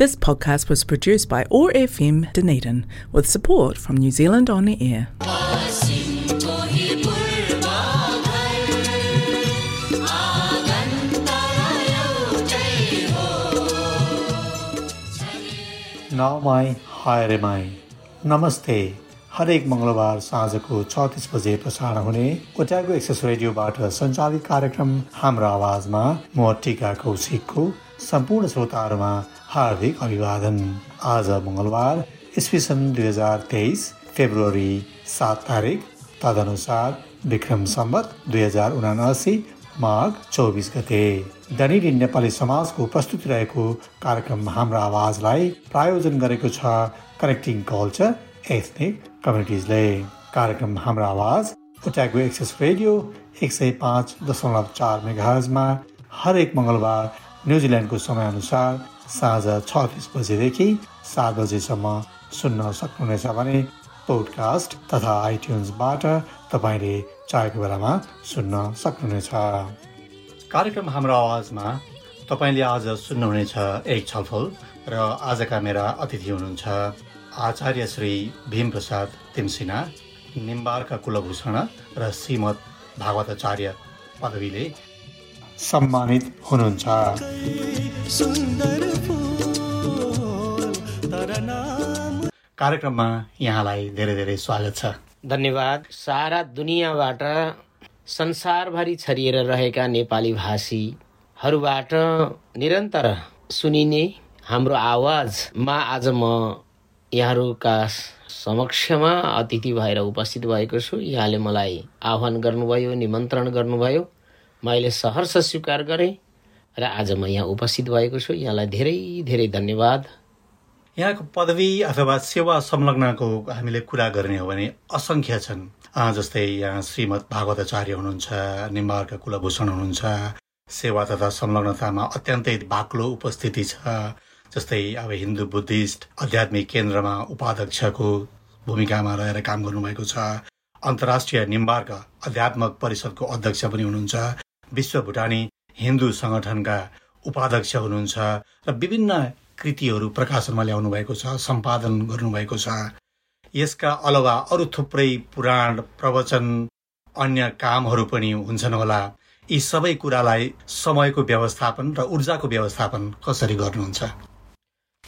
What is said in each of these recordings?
This podcast was produced by OAR FM Dunedin with support from New Zealand On the Air. नमाई hi my नमस्ते हरेक मङ्गलबार साँझको चौतिस बजे प्रसारण हुने ओट्यागो एक्सेस रेडियोबाट सञ्चालित कार्यक्रम हाम्रो आवाजमा म टिका कौशिकको सम्पूर्ण श्रोताहरूमा हार्दिक अभिवादन। आज मङ्गलबार इस्वी सन् दुई हजार तेइस फेब्रुअरी सात तारिक तदनुसार विक्रम सम्बत दुई हजार उनासी माघ चौबिस गते। दैनिक नेपाली समाजको प्रस्तुति रहेको कार्यक्रम हाम्रो आवाजलाई प्रायोजन गरेको छ कनेक्टिङ कल्चर एथनिक कम्युनिटिजले कार्यक्रम हाम्रो आवाज ओट्यागो एक्सेस रेडियो एक सय पाँच दशमलव चार मेगाहजमा हरेक मङ्गलबार न्युजिल्यान्डको समयअनुसार साँझ छ तिस बजेदेखि सात बजेसम्म सुन्न सक्नुहुनेछ भने पोडकास्ट तथा आइट्युन्सबाट तपाईँले चाहेको बेलामा सुन्न सक्नुहुनेछ। कार्यक्रम हाम्रो आवाजमा तपाईँले आज सुन्नुहुनेछ एक छलफल र आजका मेरा अतिथि हुनुहुन्छ आचार्य श्री भीमप्रसाद तिमसिना निम्बारका कुलभूषण र श्रीमद भागवताचार्य पदवीले सम्मानित हुनुहुन्छ। कार्यक्रममा यहाँलाई धेरै धेरै स्वागत छ। धन्यवाद। सारा दुनियाँबाट संसारभरि छरिएर रहेका नेपाली भाषीहरूबाट निरन्तर सुनिने हाम्रो आवाजमा आज म यहाँहरूका समक्षमा अतिथि भएर उपस्थित भएको छु। यहाँले मलाई आह्वान गर्नुभयो निमन्त्रण गर्नुभयो। मैले सहर्ष स्वीकार गरेँ र आज म यहाँ उपस्थित भएको छु। यहाँलाई धेरै धेरै धन्यवाद। यहाँको पदवी अथवा सेवा संलग्नको हामीले कुरा गर्ने हो भने असङ्ख्य छन्। जस्तै यहाँ श्रीमद् भागवताचार्य हुनुहुन्छ निम्बारका कुलभूषण हुनुहुन्छ सेवा तथा संलग्नतामा अत्यन्तै बाक्लो उपस्थिति छ जस्तै अब हिन्दू बुद्धिस्ट आध्यात्मिक केन्द्रमा उपाध्यक्षको भूमिकामा रहेर काम गर्नुभएको छ। अन्तर्राष्ट्रिय निम्बारका अध्यात्मक परिषदको अध्यक्ष पनि हुनुहुन्छ। विश्व भुटानी हिन्दू सङ्गठनका उपाध्यक्ष हुनुहुन्छ र विभिन्न कृतिहरू प्रकाशनमा ल्याउनु भएको छ सम्पादन गर्नुभएको छ। यसका अलावा अरू थुप्रै पुराण प्रवचन अन्य कामहरू पनि हुन्छन् होला। यी सबै कुरालाई समयको व्यवस्थापन र ऊर्जाको व्यवस्थापन कसरी गर्नुहुन्छ?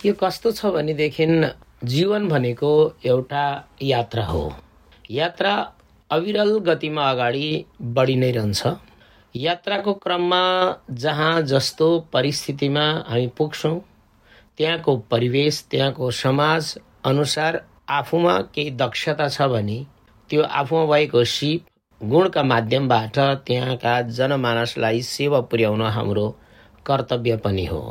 यो कस्तो छ भनेदेखि जीवन भनेको एउटा यात्रा हो। यात्रा अविरल गतिमा अगाडि बढी नै रहन्छ। यात्राको क्रममा जहाँ जस्तो परिस्थितिमा हामी पुग्छौँ त्यहाँको परिवेश त्यहाँको समाज अनुसार आफूमा केही दक्षता छ भने त्यो आफूमा भएको सिप गुणका माध्यमबाट त्यहाँका जनमानसलाई सेवा पुर्याउन हाम्रो कर्तव्य पनि हो।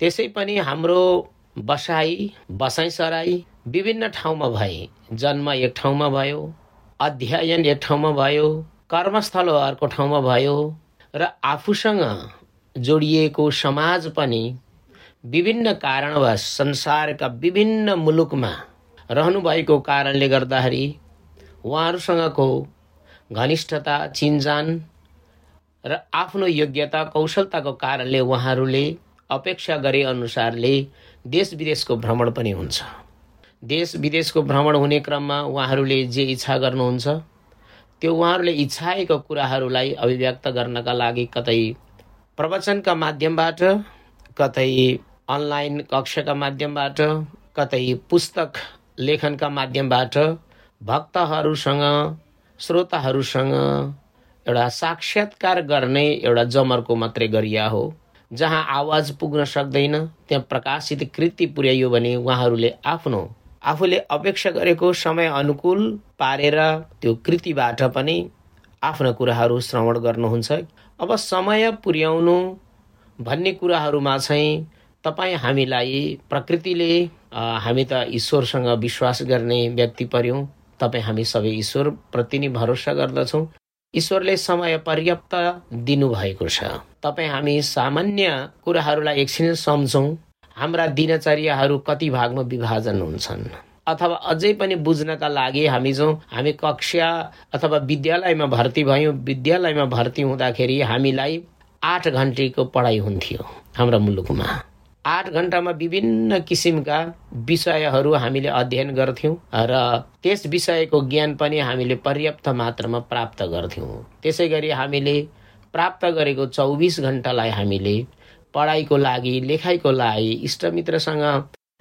त्यसै पनि हाम्रो बसाई बसाइसराई विभिन्न ठाउँमा भए जन्म एक ठाउँमा भयो अध्ययन एक ठाउँमा भयो कर्मस्थल अर्को ठाउँमा भयो र आफूसँग जोडिएको समाज पनि विभिन्न कारणवश संसारका विभिन्न मुलुकमा रहनुभएको कारणले गर्दाखेरि उहाँहरूसँगको घनिष्ठता चिन्जान र आफ्नो योग्यता कौशलताको कारणले उहाँहरूले अपेक्षा गरे अनुसारले देश विदेशको भ्रमण पनि हुन्छ। देश विदेशको भ्रमण हुने क्रममा उहाँहरूले जे इच्छा गर्नुहुन्छ त्यो उहाँहरूले इच्छाएको कुराहरूलाई अभिव्यक्त गर्नका लागि कतै प्रवचनका माध्यमबाट कतै अनलाइन कक्षाका माध्यमबाट कतै पुस्तक लेखनका माध्यमबाट भक्तहरूसँग श्रोताहरूसँग एउटा साक्षात्कार गर्ने एउटा जमरको मात्रै गरिया हो जहाँ आवाज पुग्न सक्दैन त्यहाँ प्रकाशित कृति पुर्याइयो भने उहाँहरूले आफ्नो आफूले अपेक्षा गरेको समय अनुकूल पारेर त्यो कृतिबाट पनि आफ्ना कुराहरू श्रवण गर्नुहुन्छ। अब समय पुर्याउनु भन्ने कुराहरूमा चाहिँ तपाईँ हामीलाई प्रकृतिले हामी त ईश्वरसँग विश्वास गर्ने व्यक्ति पर्यौँ। तपाईँ हामी सबै ईश्वरप्रति नै भरोसा गर्दछौँ। ईश्वरले समय पर्याप्त दिनुभएको छ। तपाईँ हामी सामान्य कुराहरूलाई एकछिन सम्झौँ। हाम्रा दिनचर्याहरू कति भागमा विभाजन हुन्छन्? अथवा अझै पनि बुझ्नका लागि हामी जो हामी कक्षा अथवा विद्यालयमा भर्ती भयौँ विद्यालयमा भर्ती हुँदाखेरि हामीलाई आठ घन्टीको पढाइ हुन्थ्यो हाम्रा मुलुकमा। आठ घन्टामा विभिन्न किसिमका विषयहरू हामीले अध्ययन गर्थ्यौँ र त्यस विषयको ज्ञान पनि हामीले पर्याप्त मात्रामा प्राप्त गर्थ्यौँ। त्यसै गरी हामीले प्राप्त गरेको चौबिस घन्टालाई हामीले पढाइको लागि लेखाइको लागि इष्टमित्रसँग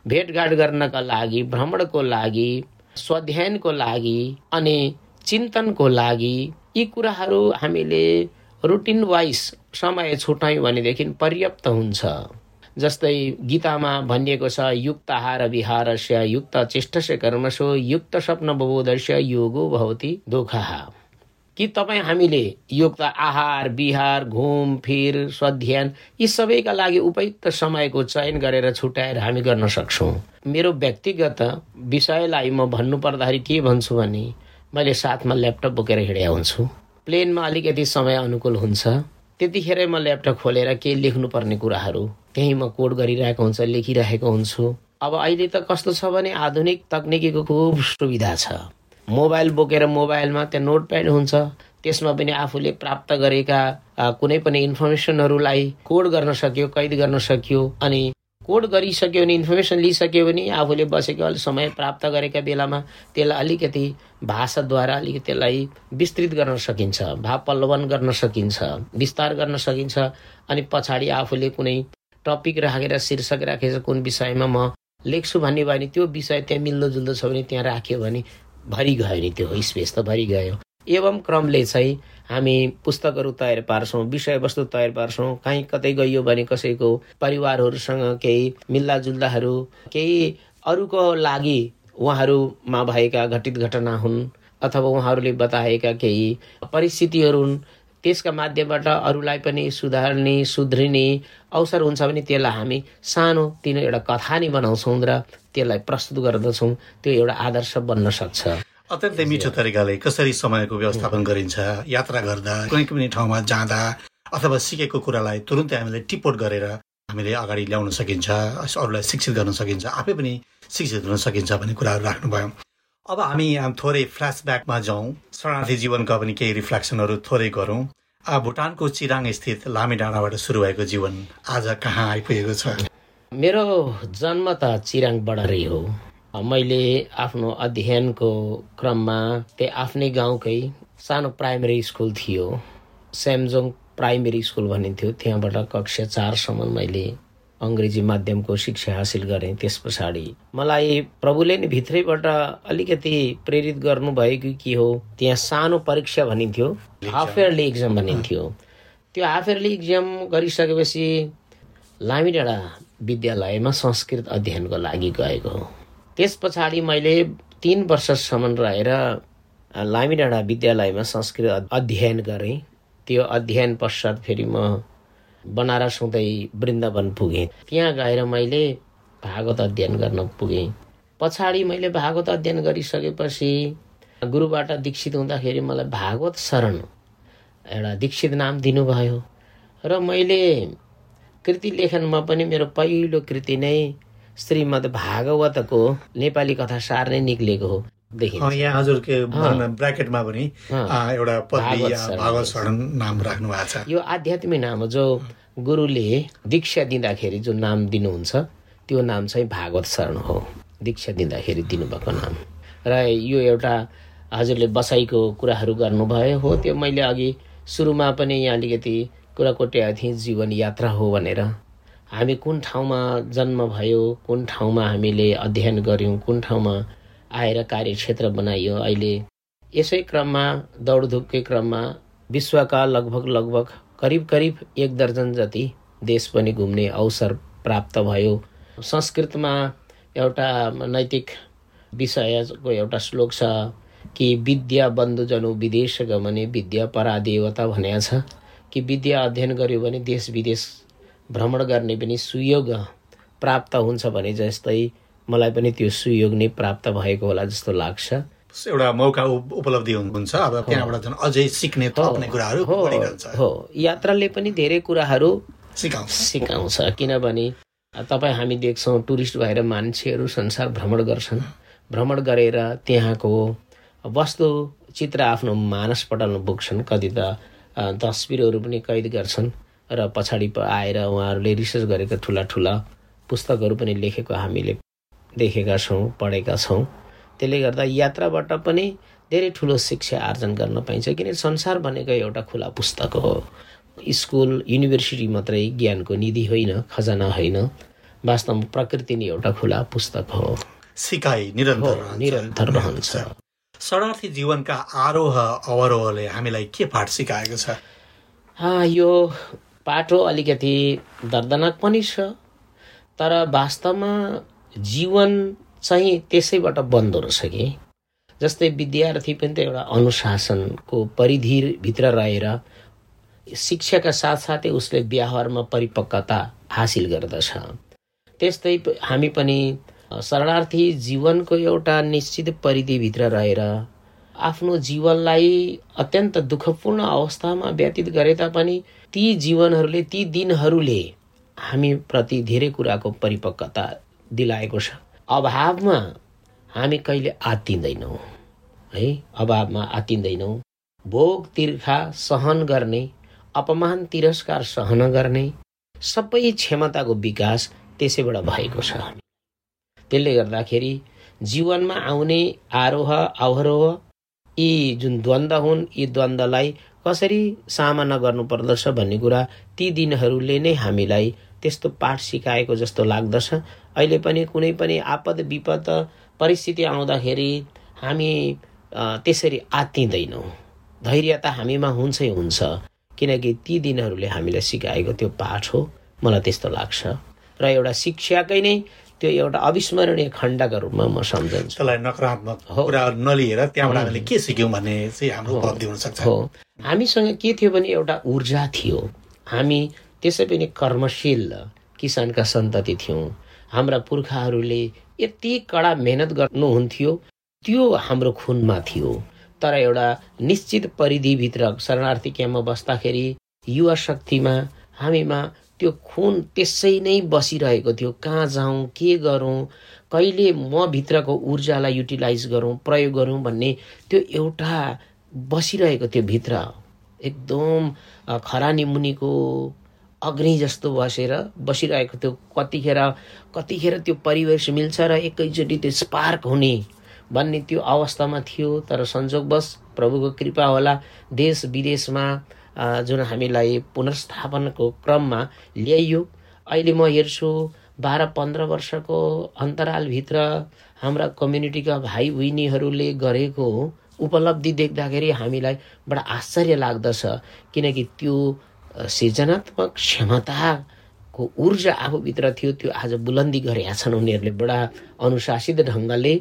भेटघाट गर्नका लागि भ्रमणको लागि स्वाध्यायनको लागि अनि चिन्तनको लागि यी कुराहरू हामीले रुटिन वाइज समय छुट्यायौँ भनेदेखि पर्याप्त हुन्छ। जस्तै गीतामा भनिएको छ युक्त आहार विहारस्य युक्त चेष्टस्य कर्मसो युक्त स्वप्न बोधस्य योगो भवती दुःखा। कि तपाईँ हामीले युक्त आहार विहार घुमफिर स्वाध्यान यी सबैका लागि उपयुक्त समयको चयन गरेर छुट्याएर हामी गर्न सक्छौँ। मेरो व्यक्तिगत विषयलाई म भन्नु पर्दाखेरि के भन्छु भने मैले साथमा ल्यापटप बोकेर हिँडेको हुन्छु। प्लेनमा अलिकति समय अनुकूल हुन्छ। त्यतिखेरै म ल्यापटप खोलेर केही लेख्नुपर्ने कुराहरू त्यहीँ म कोड गरिरहेको हुन्छ लेखिरहेको हुन्छु। अब अहिले त कस्तो छ भने आधुनिक तकनिकीको खुब सुविधा छ। मोबाइल बोकेर मोबाइलमा त्यहाँ नोट प्याड हुन्छ। त्यसमा पनि आफूले प्राप्त गरेका कुनै पनि इन्फर्मेसनहरूलाई कोड गर्न सक्यो कैद गर्न सक्यो अनि कोड गरिसक्यो भने इन्फर्मेसन लिइसक्यो भने आफूले बसेको अलिक समय प्राप्त गरेका बेलामा त्यसलाई अलिकति भाषाद्वारा अलिकति त्यसलाई विस्तृत गर्न सकिन्छ भाव पल्लवन गर्न सकिन्छ विस्तार गर्न सकिन्छ अनि पछाडि आफूले कुनै टपिक राखेर शीर्षक राखेर कुन विषयमा म लेख्छु भन्ने भयो भने त्यो विषय त्यहाँ मिल्दोजुल्दो छ भने त्यहाँ राख्यो भने भरि गयो नि त्यो स्पेस त भरि गयो एवं क्रमले चाहिँ हामी पुस्तकहरू तयार पार्छौँ विषयवस्तु तयार पार्छौँ कहीँ कतै गइयो भने कसैको परिवारहरूसँग केही मिल्दाजुल्दाहरू केही अरूको लागि उहाँहरूमा भएका घटित घटना हुन् अथवा उहाँहरूले बताएका केही परिस्थितिहरू हुन्। त्यसका माध्यमबाट अरूलाई पनि सुधार्ने सुध्रिने अवसर हुन्छ भने त्यसलाई हामी सानो तिनो एउटा कथा नै बनाउँछौँ र त्यसलाई प्रस्तुत गर्दछौँ त्यो एउटा आदर्श बन्न सक्छ। अत्यन्तै मिठो तरिकाले कसरी समयको व्यवस्थापन गरिन्छ यात्रा गर्दा कुनै पनि ठाउँमा जाँदा अथवा सिकेको कुरालाई तुरुन्तै हामीले टिपोट गरेर हामीले अगाडि ल्याउन सकिन्छ अरूलाई शिक्षित गर्न सकिन्छ आफै पनि शिक्षित हुन सकिन्छ भन्ने कुराहरू राख्नुभयो। अब हामी थोरै फ्ल्यासब्याकमा जाउँ। शरणार्थी जीवनका पनि केही रिफ्लेक्सनहरू थोरै गरौँ। भुटानको चिराङ स्थित लामी डाँडाबाट सुरु भएको जीवन आज कहाँ आइपुगेको छ? मेरो जन्म त चिराङबाट हो। मैले आफ्नो अध्ययनको क्रममा त्यही आफ्नै गाउँकै सानो प्राइमेरी स्कुल थियो। स्यामजोङ प्राइमेरी स्कुल भनिन्थ्यो त्यहाँबाट कक्षा चारसम्म मैले अङ्ग्रेजी माध्यमको शिक्षा हासिल गरेँ। त्यस पछाडि मलाई प्रभुले नै भित्रैबाट अलिकति प्रेरित गर्नुभएको के हो? त्यहाँ सानो परीक्षा भनिन्थ्यो। हाफ इयरली इक्जाम भनिन्थ्यो। त्यो हाफ इयरली इक्जाम गरिसकेपछि लामी डाँडा विद्यालयमा संस्कृत अध्ययनको लागि गएको हो। त्यस पछाडि मैले तिन वर्षसम्म रहेर लामी डाँडा विद्यालयमा संस्कृत अध्ययन गरेँ। त्यो अध्ययन पश्चात फेरि म बनारस हुँदै वृन्दावन पुगेँ। त्यहाँ गएर मैले भागवत अध्ययन गर्न पुगेँ। पछाडि मैले भागवत अध्ययन गरिसकेपछि गुरुबाट दीक्षित हुँदाखेरि मलाई भागवत शरण एउटा दीक्षित नाम दिनुभयो। र मैले कृति लेखनमा पनि मेरो पहिलो कृति नै श्रीमद् भागवतको नेपाली कथा सार नै निक्लिएको हो यहाँ हजुरको ब्राकेटमा पनि एउटा भागवत नाम राख्नु भएको छ। यो आध्यात्मिक नाम हो जो गुरुले दीक्षा दिँदाखेरि जो नाम दिनुहुन्छ त्यो नाम चाहिँ भागवत शरण हो। दीक्षा दिँदाखेरि दिनुभएको नाम। र यो एउटा हजुरले बसाइको कुराहरू गर्नुभयो हो। त्यो मैले अघि सुरुमा पनि यहाँ अलिकति कुरा कोट्याएको थिएँ जीवन यात्रा हो भनेर। हामी कुन ठाउँमा जन्म भयो कुन ठाउँमा हामीले अध्ययन गऱ्यौँ कुन ठाउँमा आएर कार्यक्षेत्र बनाइयो अहिले यसै क्रममा दौडधुपकै क्रममा विश्वका लगभग लगभग करिब करिब एक दर्जन जति देश पनि घुम्ने अवसर प्राप्त भयो। संस्कृतमा एउटा नैतिक विषयको एउटा श्लोक छ कि विद्या बन्धुजनु विदेश गमने विद्या परादेवता भनेको छ। कि विद्या अध्ययन गर्यो भने देश विदेश भ्रमण गर्ने पनि सुयोग प्राप्त हुन्छ भने जस्तै मलाई पनि त्यो सुयोग नै प्राप्त भएको होला जस्तो लाग्छ। एउटा मौका उपलब्धि हुन्छ। अब त्यहाँबाट झन् अझै सिक्ने कुराहरू हो। यात्राले पनि धेरै कुराहरू सिकाउँछ। सिकाउँछ। किनभने तपाईँ हामी देख्छौँ टुरिस्ट भएर मान्छेहरू संसार भ्रमण गर्छन्। भ्रमण गरेर त्यहाँको वस्तु चित्र आफ्नो मानस पटलमा बोक्छन् कति त तस्बिरहरू पनि कैद गर्छन् र पछाडि आएर उहाँहरूले रिसर्च गरेका ठुला ठुला पुस्तकहरू पनि लेखेको हामीले देखेका छौँ पढेका छौँ। त्यसले गर्दा यात्राबाट पनि धेरै ठुलो शिक्षा आर्जन गर्न पाइन्छ किन संसार भनेको एउटा खुला पुस्तक हो। स्कुल युनिभर्सिटी मात्रै ज्ञानको निधि होइन खजाना होइन वास्तवमा प्रकृति नै एउटा खुला पुस्तक हो। सिकाइ निरन्तर निरन्तर रहन्छ। शरणार्थी जीवनका आरोह अवरोहले हामीलाई के पाठ सिकाएको छ? यो पाटो अलिकति दर्दनाक पनि छ तर वास्तवमा जीवन चाहिँ त्यसैबाट बन्दो रहेछ कि? जस्तै विद्यार्थी पनि त एउटा अनुशासनको परिधिभित्र रहेर शिक्षाका साथसाथै उसले व्यवहारमा परिपक्वता हासिल गर्दछ। त्यस्तै हामी पनि शरणार्थी जीवनको एउटा निश्चित परिधिभित्र रहेर आफ्नो जीवनलाई अत्यन्त दुःखपूर्ण अवस्थामा व्यतीत गरे तापनि ती जीवनहरूले ती दिनहरूले हामीप्रति धेरै कुराको परिपक्वता दिलाएको छ। अभावमा हामी कहिले आत्तिँदैनौँ है? अभावमा आत्तिँदैनौँ। भोग तिर्खा सहन गर्ने अपमान तिरस्कार सहन गर्ने सबै क्षमताको विकास त्यसैबाट भएको छ। त्यसले गर्दाखेरि जीवनमा आउने आरोह अवरोह यी जुन द्वन्द्व हुन् यी द्वन्द्वलाई कसरी सामना गर्नुपर्दछ भन्ने कुरा ती दिनहरूले नै हामीलाई त्यस्तो पाठ सिकाएको जस्तो लाग्दछ। अहिले पनि कुनै पनि आपद विपद परिस्थिति आउँदाखेरि हामी त्यसरी आत्तिँदैनौँ धैर्य त हामीमा हुन्छै हुन्छ किनकि ती दिनहरूले हामीलाई सिकाएको त्यो पाठ हो। मलाई त्यस्तो लाग्छ। र एउटा शिक्षाकै नै त्यो एउटा अविस्मरणीय खण्डका रूपमा म सम्झन्छु। त्यसलाई नकारात्मक कुरा नलिएर त्यहाँबाट हामीले के सिक्यौँ भन्ने चाहिँ हाम्रो उपलब्धि हुनसक्छ हो। हामीसँग के थियो भने एउटा ऊर्जा थियो। हामी त्यसै पनि कर्मशील किसानका सन्तति थियौँ। हाम्रा पुर्खाहरूले यति कडा मेहनत गर्नुहुन्थ्यो। त्यो हाम्रो खुनमा थियो। तर एउटा निश्चित परिधिभित्र शरणार्थी क्याम्पमा बस्दाखेरि युवा शक्तिमा हामीमा त्यो खुन त्यसै नै बसिरहेको थियो। कहाँ जाउँ के गरौँ कहिले म भित्रको ऊर्जालाई युटिलाइज गरौँ प्रयोग गरौँ भन्ने त्यो एउटा बसिरहेको थियो भित्र। एकदम खरानी मुनिको अग्नि जस्तो बसेर बसिरहेको थियो। कतिखेर कतिखेर त्यो परिवेश मिल्छ र एकैचोटि त्यो स्पार्क हुने भन्ने त्यो अवस्थामा थियो। तर संजोगवश प्रभुको कृपा होला। देश विदेशमा जुन हामीलाई पुनर्स्थापनको क्रममा ल्याइयो। अहिले म हेर्छु बाह्र पन्ध्र वर्षको अन्तरालभित्र हाम्रा कम्युनिटीका भाइ बहिनीहरूले गरेको उपलब्धि देख्दाखेरि हामीलाई बडा आश्चर्य लाग्दछ। किनकि त्यो सृजनात्मक क्षमताको ऊर्जा आफूभित्र थियो त्यो आज बुलन्दी गरेका छन् उनीहरूले बडा अनुशासित ढङ्गले।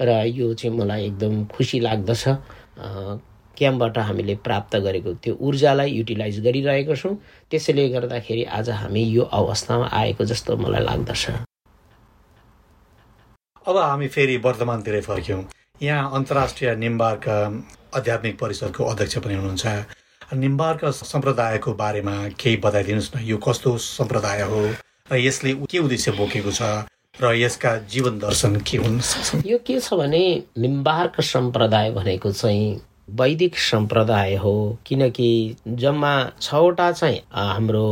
र यो चाहिँ मलाई एकदम खुसी लाग्दछ। क्याम्पबाट हामीले प्राप्त गरेको त्यो ऊर्जालाई युटिलाइज गरिरहेको छौँ। त्यसैले गर्दाखेरि आज हामी यो अवस्थामा आएको जस्तो मलाई लाग्दछ। अब हामी फेरि वर्तमानतिरै फर्क्यौँ। यहाँ अन्तर्राष्ट्रिय निम्बार्क आध्यात्मिक परिषदको अध्यक्ष पनि हुनुहुन्छ। निम्बार्क सम्प्रदायको बारेमा केही बताइदिनुहोस् न। यो कस्तो सम्प्रदाय हो र यसले के उद्देश्य बोकेको छ र यसका जीवन दर्शन के हुन यो के छ भने निम्बार्क सम्प्रदाय भनेको चाहिँ वैदिक सम्प्रदाय हो किनकि जम्मा छवटा चाहिँ हाम्रो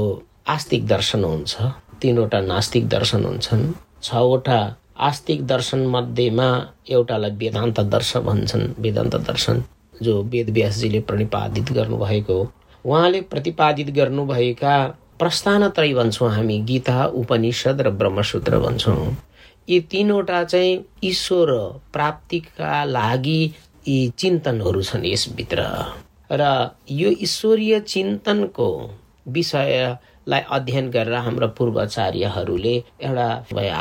आस्तिक दर्शन हुन्छ तिनवटा नास्तिक दर्शन हुन्छन्। छवटा आस्तिक दर्शन मध्येमा एउटालाई वेदान्त दर्शन भन्छन् वेदान्त दर्शन जो वेद व्यासजीले प्रतिपादित गर्नुभएको उहाँले प्रतिपादित गर्नुभएका प्रस्थानत्रय भन्छौँ हामी गीता उपनिषद र ब्रह्मसूत्र भन्छौँ। यी तिनवटा चाहिँ ईश्वर प्राप्तिका लागि यी चिन्तनहरू छन् यसभित्र। र यो ईश्वरीय चिन्तनको विषयलाई अध्ययन गरेर हाम्रो पूर्वाचार्यहरूले एउटा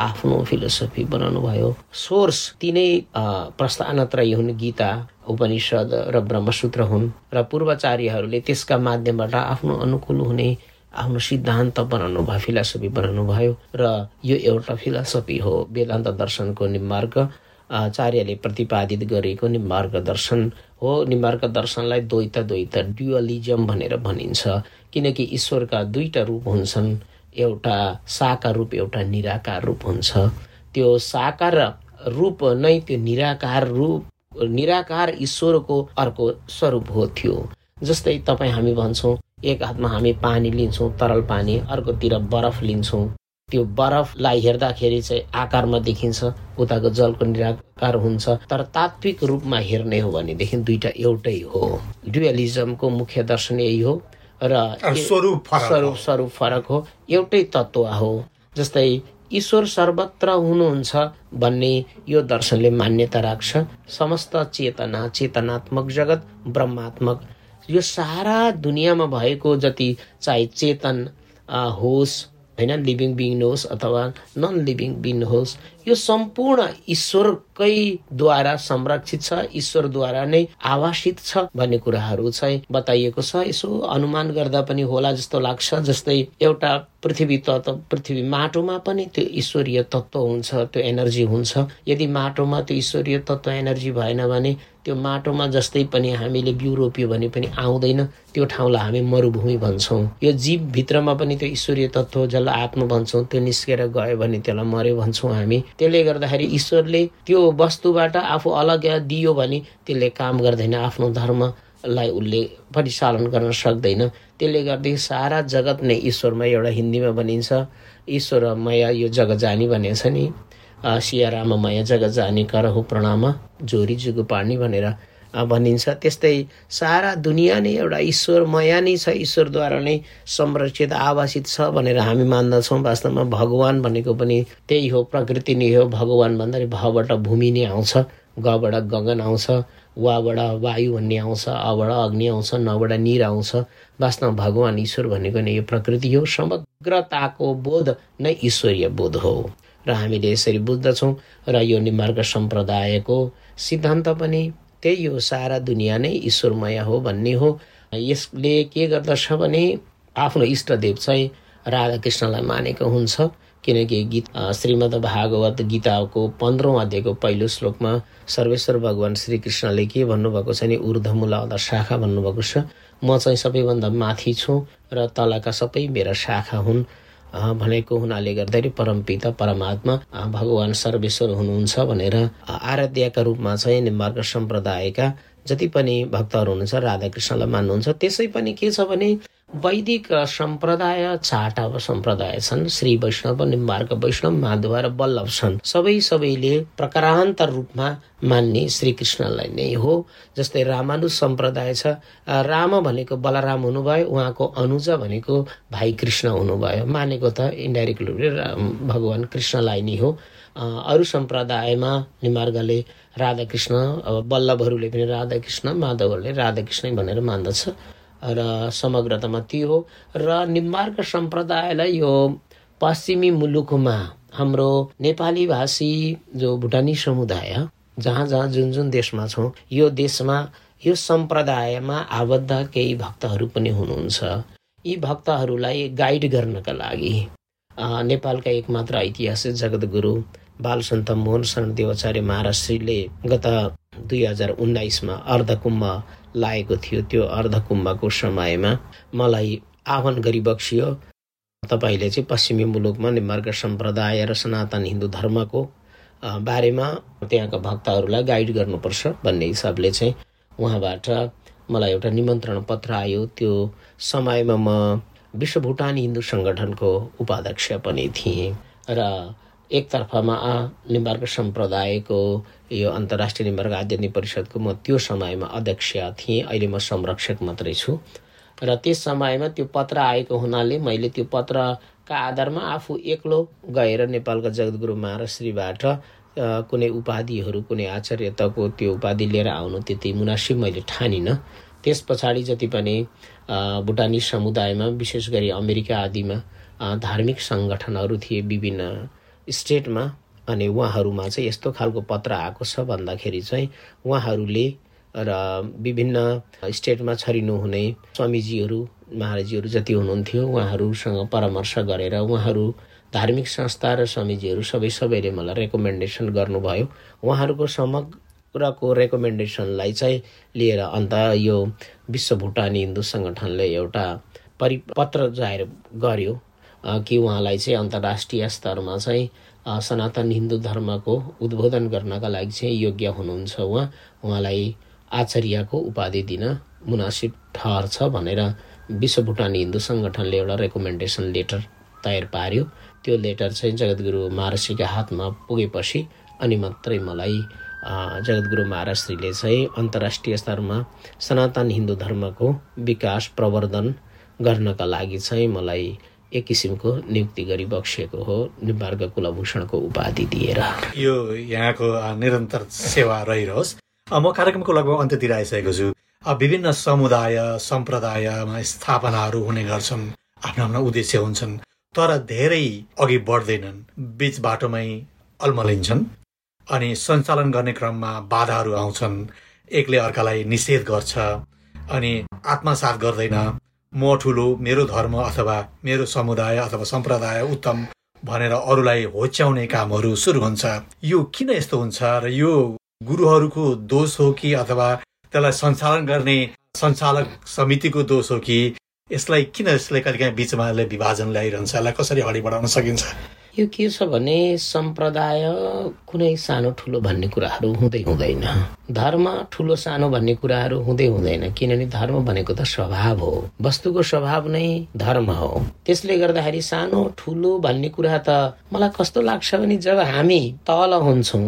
आफ्नो फिलोसफी बनाउनु भयो। सोर्स तिनै प्रस्थानत्रय हुन् गीता उपनिषद र ब्रह्मसूत्र हुन् र पूर्वाचार्यहरूले त्यसका माध्यमबाट आफ्नो अनुकूल हुने आफ्नो सिद्धान्त बनाउनु भयो फिलोसफी बनाउनु भयो। र यो एउटा फिलोसफी हो वेदान्त दर्शनको निमार्ग। आचार्यले प्रतिपादित गरेको नि मार्गदर्शन हो। नि मार्गदर्शनलाई द्वैत द्वैत ड्युअलिजम भनेर भनिन्छ। किनकि ईश्वरका दुईवटा रूप हुन्छन्। एउटा साकार रूप एउटा निराकार रूप हुन्छ। त्यो साकार रूप नै त्यो निराकार रूप निराकार ईश्वरको अर्को स्वरूप हो थियो जस्तै तपाईँ हामी भन्छौँ एक हातमा हामी पानी लिन्छौँ तरल पानी अर्कोतिर बरफ लिन्छौँ। त्यो बरफलाई हेर्दाखेरि चाहिँ आकारमा देखिन्छ उताको जलको निराकार हुन्छ। तर तात्विक रूपमा हेर्ने हो भनेदेखि दुइटा एउटै हो। डुअलिजमको मुख्य दर्शन यही हो र स्वरूप स्वरूप स्वरूप फरक हो। एउटै तत्त्व हो जस्तै ईश्वर सर्वत्र हुनुहुन्छ भन्ने यो दर्शनले मान्यता राख्छ। समस्त चेतना चेतनात्मक जगत ब्रह्मात्मक। यो सारा दुनियाँमा भएको जति चाहे चेतन होस् होइन लिभिङ बिङ होस् अथवा नन लिभिङ बिङ होस् यो सम्पूर्ण ईश्वरकैद्वारा संरक्षित छ ईश्वरद्वारा नै आवासित छ भन्ने कुराहरू चाहिँ बताइएको छ। यसो अनुमान गर्दा पनि होला जस्तो लाग्छ जस्तै एउटा पृथ्वी तत्व पृथ्वी माटोमा पनि त्यो ईश्वरीय तत्त्व हुन्छ त्यो एनर्जी हुन्छ। यदि माटोमा त्यो ईश्वरीय तत्त्व एनर्जी भएन भने त्यो माटोमा जस्तै पनि हामीले बिउ रोप्यो भने पनि आउँदैन। त्यो ठाउँलाई हामी मरुभूमि भन्छौँ। यो जीवभित्रमा पनि त्यो ईश्वरीय तत्त्व जसलाई आत्मा भन्छौँ त्यो निस्केर गयो भने त्यसलाई मर्यो भन्छौँ हामी। त्यसले गर्दाखेरि ईश्वरले त्यो वस्तुबाट आफू अलग दियो भने त्यसले काम गर्दैन आफ्नो धर्मलाई उसले परिचालन गर्न सक्दैन। त्यसले गर्दाखेरि सारा जगत नै ईश्वरमा एउटा हिन्दीमा भनिन्छ ईश्वरमय यो जगत जानी छ नि। सिया राममय जगत जाने कर हो प्रणाम जोरी जुगु पार्ने भनेर भनिन्छ। त्यस्तै सारा दुनियाँ नै एउटा ईश्वरमय नै छ ईश्वरद्वारा नै संरक्षित आवासित छ भनेर हामी मान्दछौँ। वास्तवमा भगवान् भनेको पनि त्यही हो प्रकृति नै हो। भगवान् भन्दाखेरि भबाट भूमि नै आउँछ गबाट गगन आउँछ वाबाट वायु भन्ने आउँछ अबाट अग्नि आउँछ नबाट निर आउँछ। वास्तवमा भगवान् ईश्वर भनेको नै यो प्रकृति हो। समग्रताको बोध नै ईश्वरीय बोध हो। र हामीले यसरी बुझ्दछौँ र यो निमार्ग सम्प्रदायको सिद्धान्त पनि त्यही हो सारा दुनियाँ नै ईश्वरमय हो भन्ने हो। यसले के गर्दछ भने आफ्नो इष्टदेव चाहिँ राधाकृष्णलाई मानेको हुन्छ किनकि गीत श्रीमद् भागवत गीताको पन्ध्रौँ अध्यायको पहिलो श्लोकमा सर्वेश्वर भगवान् श्रीकृष्णले के भन्नुभएको छ भने ऊर्धमुला अथवा शाखा भन्नुभएको छ। म चाहिँ सबैभन्दा माथि छु र तलका सबै मेरा शाखा हुन्। भनेको हुनाले गर्दाखेरि परमपिता परमात्मा भगवान् सर्वेश्वर हुनुहुन्छ भनेर आराध्यका रूपमा चाहिँ निम्बार्क सम्प्रदायका जति पनि भक्तहरू हुनुहुन्छ राधाकृष्णलाई मान्नुहुन्छ त्यसै पनि के छ भने वैदिक सम्प्रदाय चारवटा सम्प्रदाय छन्। श्री वैष्णव निम्बार्क वैष्णव माधव र वल्लभ छन्। सबै सबैले प्रकारान्तर रूपमा मान्ने श्रीकृष्णलाई नै हो। जस्तै रामानु सम्प्रदाय छ। राम भनेको बलराम हुनुभयो उहाँको अनुजा भनेको भाइ कृष्ण हुनुभयो। मानेको त इन्डाइरेक्ट रूपले भगवान् कृष्णलाई नै हो। अरू सम्प्रदायमा निमार्गले राधाकृष्ण अब वल्लभहरूले पनि राधाकृष्ण माधवहरूले राधाकृष्णै भनेर मान्दछ। र समग्रतामा त्यो हो। र निम्बार्क सम्प्रदायलाई यो पश्चिमी मुलुकमा हाम्रो नेपाली भाषी जो भुटानी समुदाय जहाँ जहाँ जुन जुन देशमा छौँ यो देशमा यो सम्प्रदायमा आबद्ध केही भक्तहरू पनि हुनुहुन्छ। यी भक्तहरूलाई गाइड गर्नका लागि नेपालका एकमात्र ऐतिहासिक जगतगुरु बालसन्त मोहन शरण देवाचार्य महाराष्ट्रीले गत दुई हजार उन्नाइसमा अर्धकुम्भ लागेको थियो। त्यो अर्धकुम्भको समयमा मलाई आह्वान गरिबक्सियो तपाईँले चाहिँ पश्चिमी मुलुकमा निमार्ग सम्प्रदाय र सनातन हिन्दू धर्मको बारेमा त्यहाँका भक्तहरूलाई गाइड गर्नुपर्छ भन्ने हिसाबले चाहिँ उहाँबाट मलाई एउटा निमन्त्रण पत्र आयो। त्यो समयमा म विश्व भुटानी हिन्दू सङ्गठनको उपाध्यक्ष पनि थिएँ र एकतर्फमा निम्बार्क सम्प्रदायको यो अन्तर्राष्ट्रिय निम्बार्क आध्यात्मिक परिषदको म त्यो समयमा अध्यक्ष थिएँ। अहिले म संरक्षक मात्रै छु। र त्यस समयमा त्यो पत्र आएको हुनाले मैले त्यो पत्रका आधारमा आफू एक्लो गएर नेपालका जगद्गुरु महाराष्ट्रीबाट कुनै उपाधिहरू कुनै आचार्यताको त्यो उपाधि लिएर आउनु त्यति मुनासिब मैले ठानिनँ। त्यस पछाडि जति पनि भुटानी समुदायमा विशेष गरी अमेरिका आदिमा धार्मिक सङ्गठनहरू थिए विभिन्न स्टेटमा अनि उहाँहरूमा चाहिँ यस्तो खालको पत्र आएको छ भन्दाखेरि चाहिँ उहाँहरूले र विभिन्न स्टेटमा छरिनु हुने स्वामीजीहरू महाराजीहरू जति हुनुहुन्थ्यो उहाँहरूसँग परामर्श गरेर उहाँहरू धार्मिक संस्था र स्वामीजीहरू सबै सबैले मलाई रेकमेन्डेसन गर्नुभयो। उहाँहरूको समग्रको रेकमेन्डेसनलाई चाहिँ लिएर अन्त यो विश्व भुटानी हिन्दू सङ्गठनले एउटा परिपत्र जाहेर गर्यो। कि उहाँलाई चाहिँ अन्तर्राष्ट्रिय स्तरमा चाहिँ सनातन हिन्दू धर्मको उद्बोधन गर्नका लागि चाहिँ योग्य हुनुहुन्छ उहाँ। उहाँलाई आचार्यको उपाधि दिन मुनासिब ठहर्छ भनेर विश्व भुटानी हिन्दू सङ्गठनले एउटा रेकमेन्डेसन लेटर तयार पार्यो। त्यो लेटर चाहिँ जगद्गुरु महाराष्ट्रीका हातमा पुगेपछि अनि मात्रै मलाई जगद्गुरु महाराष्ट्रीले चाहिँ अन्तर्राष्ट्रिय स्तरमा सनातन हिन्दू धर्मको विकास प्रवर्धन गर्नका लागि चाहिँ मलाई एक किसिमको नियुक्ति गरी बक्सिएको हो निम्बार्ग कुलभूषणको उपाधि दिएर। यो यहाँको निरन्तर सेवा रहिरहोस्। म कार्यक्रमको लगभग अन्त्यतिर आइसकेको छु। विभिन्न समुदाय सम्प्रदायमा स्थापनाहरू हुने गर्छन् आफ्नो आफ्नो उद्देश्य हुन्छन् तर धेरै अघि बढ्दैनन् बिच बाटोमै अल्मलिन्छन् अनि सञ्चालन गर्ने क्रममा बाधाहरू आउँछन्। एकले अर्कालाई निषेध गर्छ अनि आत्मसात गर्दैन म ठुलो मेरो धर्म अथवा मेरो समुदाय अथवा सम्प्रदाय उत्तम भनेर अरूलाई होच्याउने कामहरू सुरु हुन्छ। यो किन यस्तो हुन्छ र यो गुरुहरूको दोष हो कि अथवा त्यसलाई सञ्चालन गर्ने सञ्चालक समितिको दोष हो कि यसलाई किन यसले कहिलेकाहीँ बिचमा विभाजन ल्याइरहन्छ यसलाई कसरी अगाडि बढाउन सकिन्छ? यो के छ भने सम्प्रदाय कुनै सानो ठुलो भन्ने कुराहरू हुँदै हुँदैन। धर्म ठुलो सानो भन्ने कुराहरू हुँदै हुँदैन किनभने धर्म भनेको त स्वभाव हो। वस्तुको स्वभाव नै धर्म हो। त्यसले गर्दाखेरि सानो ठुलो भन्ने कुरा त मलाई कस्तो लाग्छ भने जब हामी तल हुन्छौँ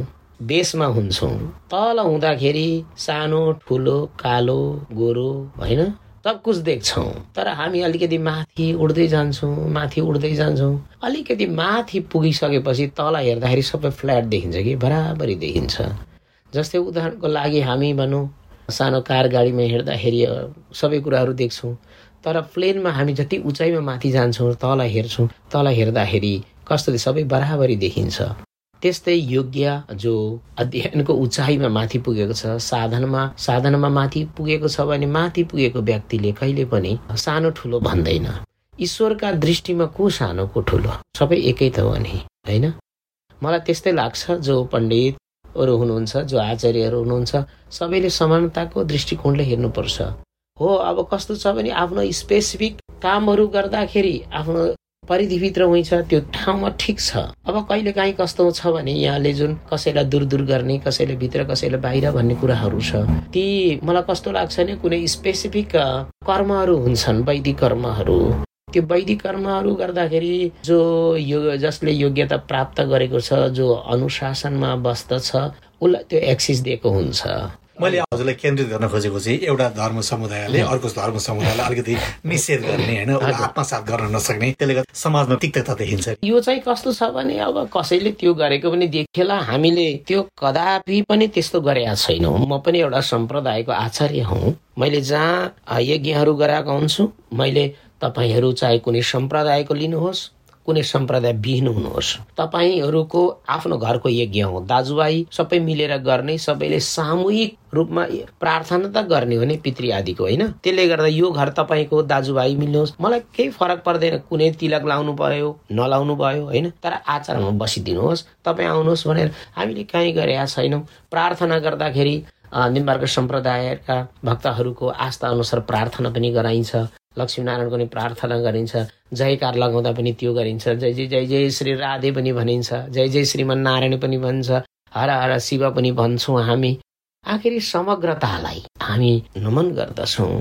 देशमा हुन्छौँ तल हुँदाखेरि सानो ठुलो कालो गोरो होइन? सब कुछ देख्छौँ। तर हामी अलिकति माथि उड्दै जान्छौँ माथि उड्दै जान्छौँ। अलिकति माथि पुगिसकेपछि तल हेर्दाखेरि सबै फ्ल्याट देखिन्छ कि? बराबरी देखिन्छ। जस्तै उदाहरणको लागि हामी भनौँ सानो कार गाडीमा हेर्दाखेरि सबै कुराहरू देख्छौँ। तर प्लेनमा हामी जति उचाइमा माथि जान्छौँ तल हेर्छौँ तल हेर्दाखेरि कस्तो सबै बराबरी देखिन्छ। त्यस्तै योग्य जो अध्ययनको उचाइमा माथि पुगेको छ साधनमा साधनमा माथि पुगेको छ भने माथि पुगेको व्यक्तिले कहिले पनि सानो ठुलो भन्दैन। ईश्वरका दृष्टिमा को सानो को ठुलो? सबै एकै त हो नि होइन? मलाई त्यस्तै लाग्छ जो पण्डितहरू हुनुहुन्छ जो आचार्यहरू हुनुहुन्छ सबैले समानताको दृष्टिकोणले हेर्नुपर्छ। हो अब कस्तो छ भने आफ्नो स्पेसिफिक कामहरू गर्दाखेरि आफ्नो परिधिभित्र हुन्छ त्यो ठाउँमा ठिक छ। अब कहिले काहीँ कस्तो छ भने यहाँले जुन कसैलाई दूर दूर गर्ने कसैले भित्र कसैलाई बाहिर भन्ने कुराहरू छ ती मलाई कस्तो लाग्छ भने कुनै स्पेसिफिक कर्महरू हुन्छन् वैदिक कर्महरू। त्यो वैदिक कर्महरू गर्दाखेरि जो यो जसले योग्यता प्राप्त गरेको छ जो अनुशासनमा बस्दछ उसलाई त्यो एक्सिस दिएको हुन्छ। मैले हजुरलाई केन्द्रित गर्न खोजेको चाहिँ एउटा धर्म समुदायले अर्को धर्म समुदायलाई अलिकति निषेध गर्ने होइन आत्मसात गर्न नसक्ने त्यसले गर्दा समाजमा तिक्तता देखिन्छ। यो चाहिँ कस्तो छ भने अब कसैले त्यो गरेको पनि देखेला हामीले त्यो कदापि पनि त्यस्तो गरेका छैनौँ। म पनि एउटा सम्प्रदायको आचार्य हुँ। मैले जहाँ यज्ञहरू गराएको हुन्छु मैले तपाईँहरू चाहे कुनै सम्प्रदायको लिनुहोस् कुनै सम्प्रदाय विहीन हुनुहोस्। तपाईँहरूको आफ्नो घरको यज्ञ हो। दाजुभाइ सबै मिलेर गर्ने सबैले सामूहिक रूपमा प्रार्थना त गर्ने हो नि पितृ आदिको होइन? त्यसले गर्दा यो घर तपाईँको दाजुभाइ मिल्नुहोस्। मलाई केही फरक पर्दैन। कुनै तिलक लाउनु भयो नलाउनु भयो होइन? तर आचारमा बसिदिनुहोस्। तपाईँ आउनुहोस् भनेर हामीले कहीँ गरेका छैनौँ। प्रार्थना गर्दाखेरि निम्बार्क सम्प्रदायका भक्तहरूको आस्था अनुसार प्रार्थना पनि गराइन्छ। लक्ष्मीनारायणको पनि प्रार्थना गरिन्छ जयकार लगाउँदा पनि त्यो गरिन्छ जय जय जय जय श्री राधे पनि भनिन्छ जय जय श्रीमन नारायण पनि भन्छ हर हर शिव पनि भन्छौँ हामी। आखिरी समग्रतालाई हामी नमन गर्दछौँ।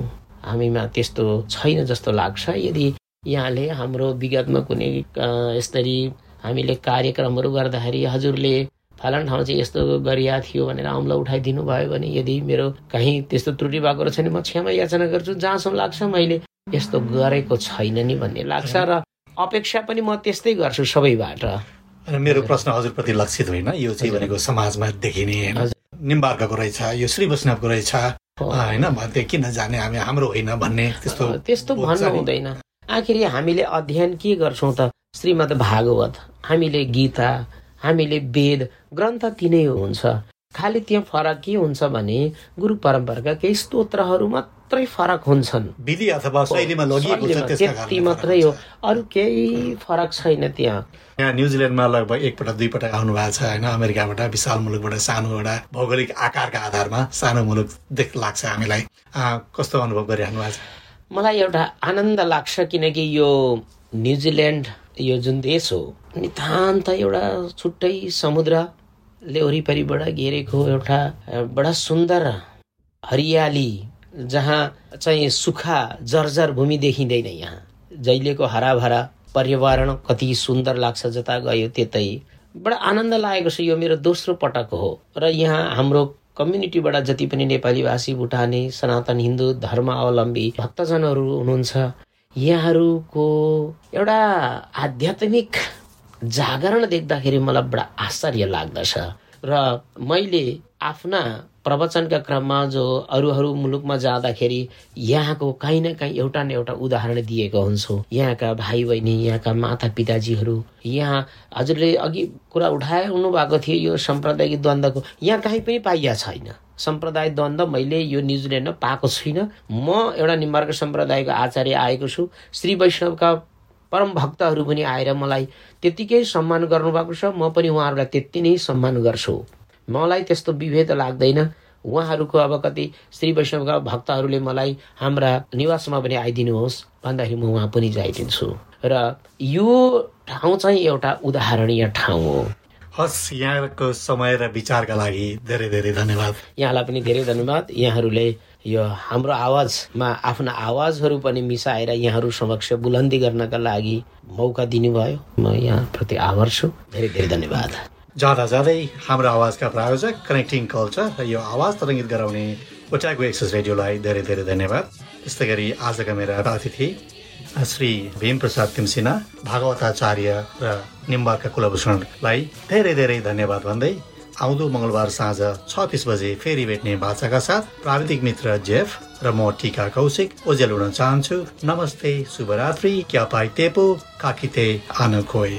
हामीमा त्यस्तो छैन जस्तो लाग्छ। यदि यहाँले हाम्रो विगतमा कुनै यसरी हामीले कार्यक्रमहरू गर्दाखेरि हजुरले फलान ठाउँ चाहिँ यस्तो गरिया थियो भनेर अम्ल उठाइदिनु भयो भने यदि मेरो कहीँ त्यस्तो त्रुटि भएको रहेछ भने म क्षमा याचना गर्छु। जहाँसम्म लाग्छ मैले यस्तो गरेको छैन नि भन्ने लाग्छ र अपेक्षा पनि म त्यस्तै गर्छु सबैबाट। मेरो प्रश्न हजुरप्रति लक्षित होइन यो चाहिँ भनेको समाजमा देखिने निम्बार्काको रहेछ यो श्री वैष्णवको रहेछ होइन किन जाने हामी हाम्रो होइन भन्ने त्यस्तो त्यस्तो भन्नु हुँदैन। आखिर हामीले अध्ययन के गर्छौँ त? श्रीमद् भागवत हामीले गीता हामीले वेद ग्रन्थ तिनै हुन्छ। खालि त्यहाँ फरक के हुन्छ भने गुरु परम्पराका केही स्तोत्रहरू मात्रै फरक हुन्छन्। विधि अथवा शैलीमा त्यति मात्रै हो। अरू केही फरक छैन त्यहाँ। यहाँ न्युजिल्यान्डमा लगभग एकपटक दुईपटक आउनु भएको छ होइन? अमेरिकाबाट विशाल मुलुकबाट सानो एउटा भौगोलिक आकारका आधारमा सानो मुलुक देख लाग्छ हामीलाई। कस्तो अनुभव गरिरहनु भएको छ? मलाई एउटा आनन्द लाग्छ किनकि यो न्युजिल्यान्ड यो जुन देश हो नितान्त एउटा छुट्टै समुद्र ले वरिपरिबाट घेरेको एउटा बडा सुन्दर हरियाली जहाँ चाहिँ सुखा जर्जर भूमि देखिँदैन यहाँ। जहिलेको हराभरा पर्यावरण कति सुन्दर लाग्छ जता गयो त्यतै। बडा आनन्द लागेको छ यो मेरो दोस्रो पटक हो। र यहाँ हाम्रो कम्युनिटीबाट जति पनि नेपाली भाषी भुटानी सनातन हिन्दू धर्म अवलम्बी भक्तजनहरू हुनुहुन्छ यहाँहरूको एउटा आध्यात्मिक जागरण देख्दाखेरि मलाई बडा आश्चर्य लाग्दछ। र मैले आफ्ना प्रवचनका क्रममा जो अरू अरू मुलुकमा जाँदाखेरि यहाँको काहीँ न काहीँ एउटा न एउटा उदाहरण दिएको हुन्छु। यहाँका भाइ बहिनी यहाँका माता पिताजीहरू यहाँ हजुरले अघि कुरा उठाउनु भएको थियो यो साम्प्रदायिक द्वन्द्वको। यहाँ काहीँ पनि पाइया छैन। सम्प्रदाय द्वन्द्व मैले यो न्युजिल्यान्डमा पाएको छुइनँ। म एउटा निम्बार्क सम्प्रदायको आचार्य आएको छु। श्री वैष्णवका परम भक्तहरू पनि आएर मलाई त्यत्तिकै सम्मान गर्नुभएको छ। म पनि उहाँहरूलाई त्यति नै सम्मान गर्छु। मलाई त्यस्तो विभेद लाग्दैन। उहाँहरूको अब कति श्री वैष्णवका भक्तहरूले मलाई हाम्रा निवासमा पनि आइदिनुहोस् भन्दाखेरि म उहाँ पनि जाइदिन्छु। र यो ठाउँ चाहिँ एउटा उदाहरणीय ठाउँ हो। हस् यहाँको समय र विचारका लागि धेरै धेरै धन्यवाद। यहाँलाई पनि धेरै धन्यवाद। यहाँहरूले यो हाम्रो आवाजमा आफ्ना आवाजहरू पनि मिसाएर यहाँहरू समक्ष बुलन्दी गर्नका लागि मौका दिनुभयो। म यहाँप्रति आभार छु। धेरै धेरै धन्यवाद। जाँदा जाँदै हाम्रो आवाजका प्रायोजक कनेक्टिङ कल्चर र यो आवाज तरङ्गित गराउने ओटाको एक्सेस रेडियोलाई धेरै धेरै धन्यवाद। त्यस्तै गरी आजका मेरा अतिथि श्री भीमप्रसाद तिमसिना भागवताचार्य र निम्बाका कुलभूषणलाई धेरै धेरै धन्यवाद भन्दै आउँदो मङ्गलबार साँझ छ तिस बजे फेरि भेट्ने भाषाका साथ प्राविधिक मित्र जेफ र म टिका कौशिक ओजेल हुन चाहन्छु। नमस्ते शुभरात्रि क्या तेपो काकिते आन खोए